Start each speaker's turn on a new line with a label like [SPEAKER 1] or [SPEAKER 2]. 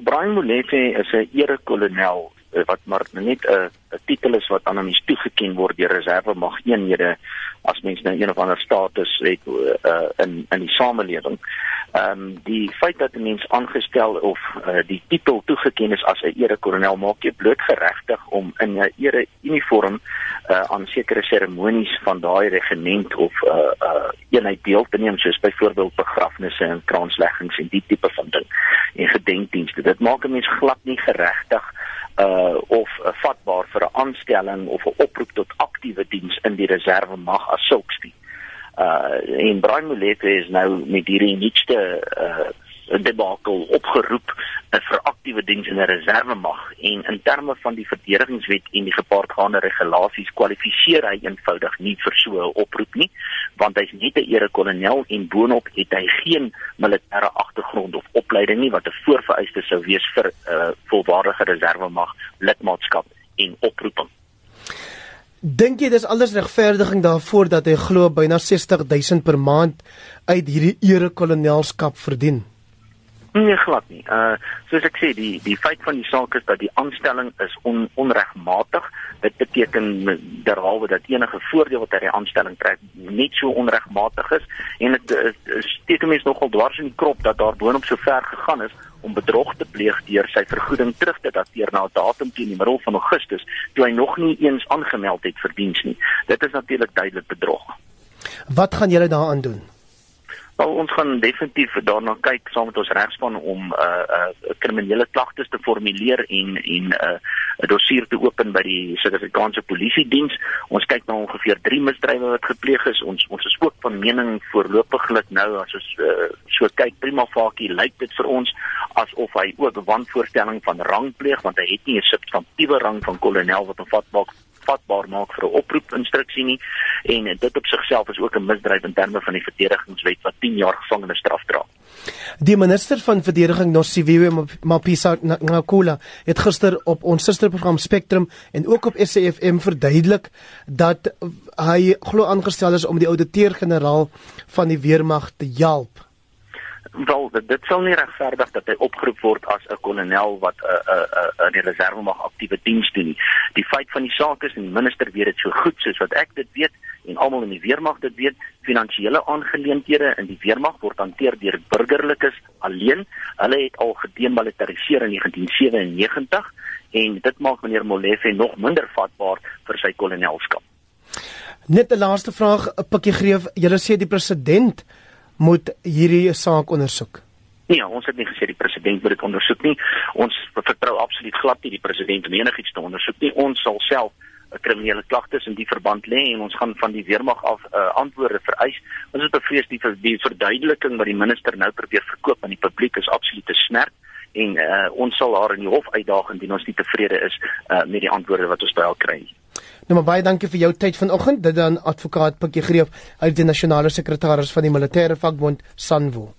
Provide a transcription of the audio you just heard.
[SPEAKER 1] Brian Molefe is 'n erekolonel eh, wat maar net 'n 'n titel is wat aan hom toegeken word deur reserve mag eenhede as mens nou een of ander status het uh, in in die samelewing. Ehm um, die feit dat 'n mens aangestel of uh, die titel toegeken is as 'n erekolonel maak jy bloot geregtig om in 'n ere uniform uh, aan sekere seremonies van daai regiment of 'n uh, uh, eenheid deel te neem soos byvoorbeeld begrafnisse en kransleggings en die tipe van ding en gedenkdienste. Dit maak 'n mens glad nie geregtig uh of uh, vatbaar vir 'n aanstelling of 'n oproep tot aktiewe diens in die reserve mag as sulks nie. Uh en Brian Molefe is nou met hierdie nuutste uh debakel opgeroep uh, vir aktiewe diens in 'n reserve mag en in terme van die verdedigingswet en die gepaardgaande regulasies kwalifiseer hy eenvoudig nie vir so 'n oproep nie want hy's net 'n erekolonel en boonop het hy geen militêre agtergrond of opleiding nie wat 'n voorvereiste sou wees vir 'n uh, volwaardige reserve mag lidmaatskap en oproeping
[SPEAKER 2] Dink jy dis alles regverdiging daarvoor dat hy glo byna 60000 per maand uit hierdie erekolonelskap verdien?
[SPEAKER 1] Nee glad nie. Uh soos ek sê die die feit van die saak is dat die aanstelling is on, onregmatig. Dit beteken derhalwe dat enige voordeel wat uit die aanstelling trek net so onregmatig is en dit steek mense nogal dwars in die krop dat daar boonop so ver gegaan is om bedrog te pleeg deur sy vergoeding terug te dateer na 'n datum teen die middel van Augustus toe hy nog nie eens aangemeld het vir diens nie. Dit is natuurlik duidelik bedrog.
[SPEAKER 2] Wat gaan julle daaraan doen?
[SPEAKER 1] Wel ons gaan definitief daarna kyk saam met ons regspan om 'n uh, uh, kriminele klagtes te formuleer en en 'n uh, dossier te open by die Suid-Afrikaanse Polisie Diens. Ons kyk na ongeveer 3 misdrywe wat gepleeg is. Ons ons is ook van mening voorlopiglik nou as ons uh, so kyk prima facie lyk dit vir ons asof hy ook wanvoorstelling van rang pleeg want hy het nie 'n substantiëre rang van kolonel wat hom vatbaar vatbaar maak vir 'n oproep instruksie nie en dit op sigself is ook 'n misdryf in terme van die verdedigingswet wat 10 jaar gevangenisstraf dra.
[SPEAKER 2] Die minister van verdediging Nosiviwe Mapisa Nkula het gister op ons susterprogram Spectrum en ook op SAFM verduidelik dat hy glo aangestel is om die ouditeur-generaal van die weermag te help
[SPEAKER 1] wel dit sal nie regverdig dat hy opgeroep word as 'n kolonel wat 'n uh, 'n uh, 'n uh, die reserve mag aktiewe diens doen nie. Die feit van die saak is en die minister weet dit so goed soos wat ek dit weet en almal in die weermag dit weet, finansiële aangeleenthede in die weermag word hanteer deur burgerlikes alleen. Hulle het al gedemilitariseer in 1997 en dit maak meneer Molefe nog minder vatbaar vir sy kolonelskap.
[SPEAKER 2] Net 'n laaste vraag, 'n pikkie greef. Julle sê die president moet hierdie saak ondersoek?
[SPEAKER 1] Nee, ons het nie gesê die president moet dit ondersoek nie. Ons vertrou absoluut glad nie die president om enigiets te ondersoek nie. Ons sal self 'n kriminele klagtes in die verband lê en ons gaan van die weermag af uh, antwoorde vereis. Ons is bevrees die die verduideliking wat die minister nou probeer verkoop aan die publiek is absoluut te snert en uh, ons sal haar in die hof uitdaag indien ons nie tevrede is uh, met die antwoorde wat ons by haar kry nie.
[SPEAKER 2] Nou maar baie dankie vir jou tyd vanoggend. Dit dan advokaat Pikkie Greef uit die nasionale sekretaris van die militêre vakbond Sanwo.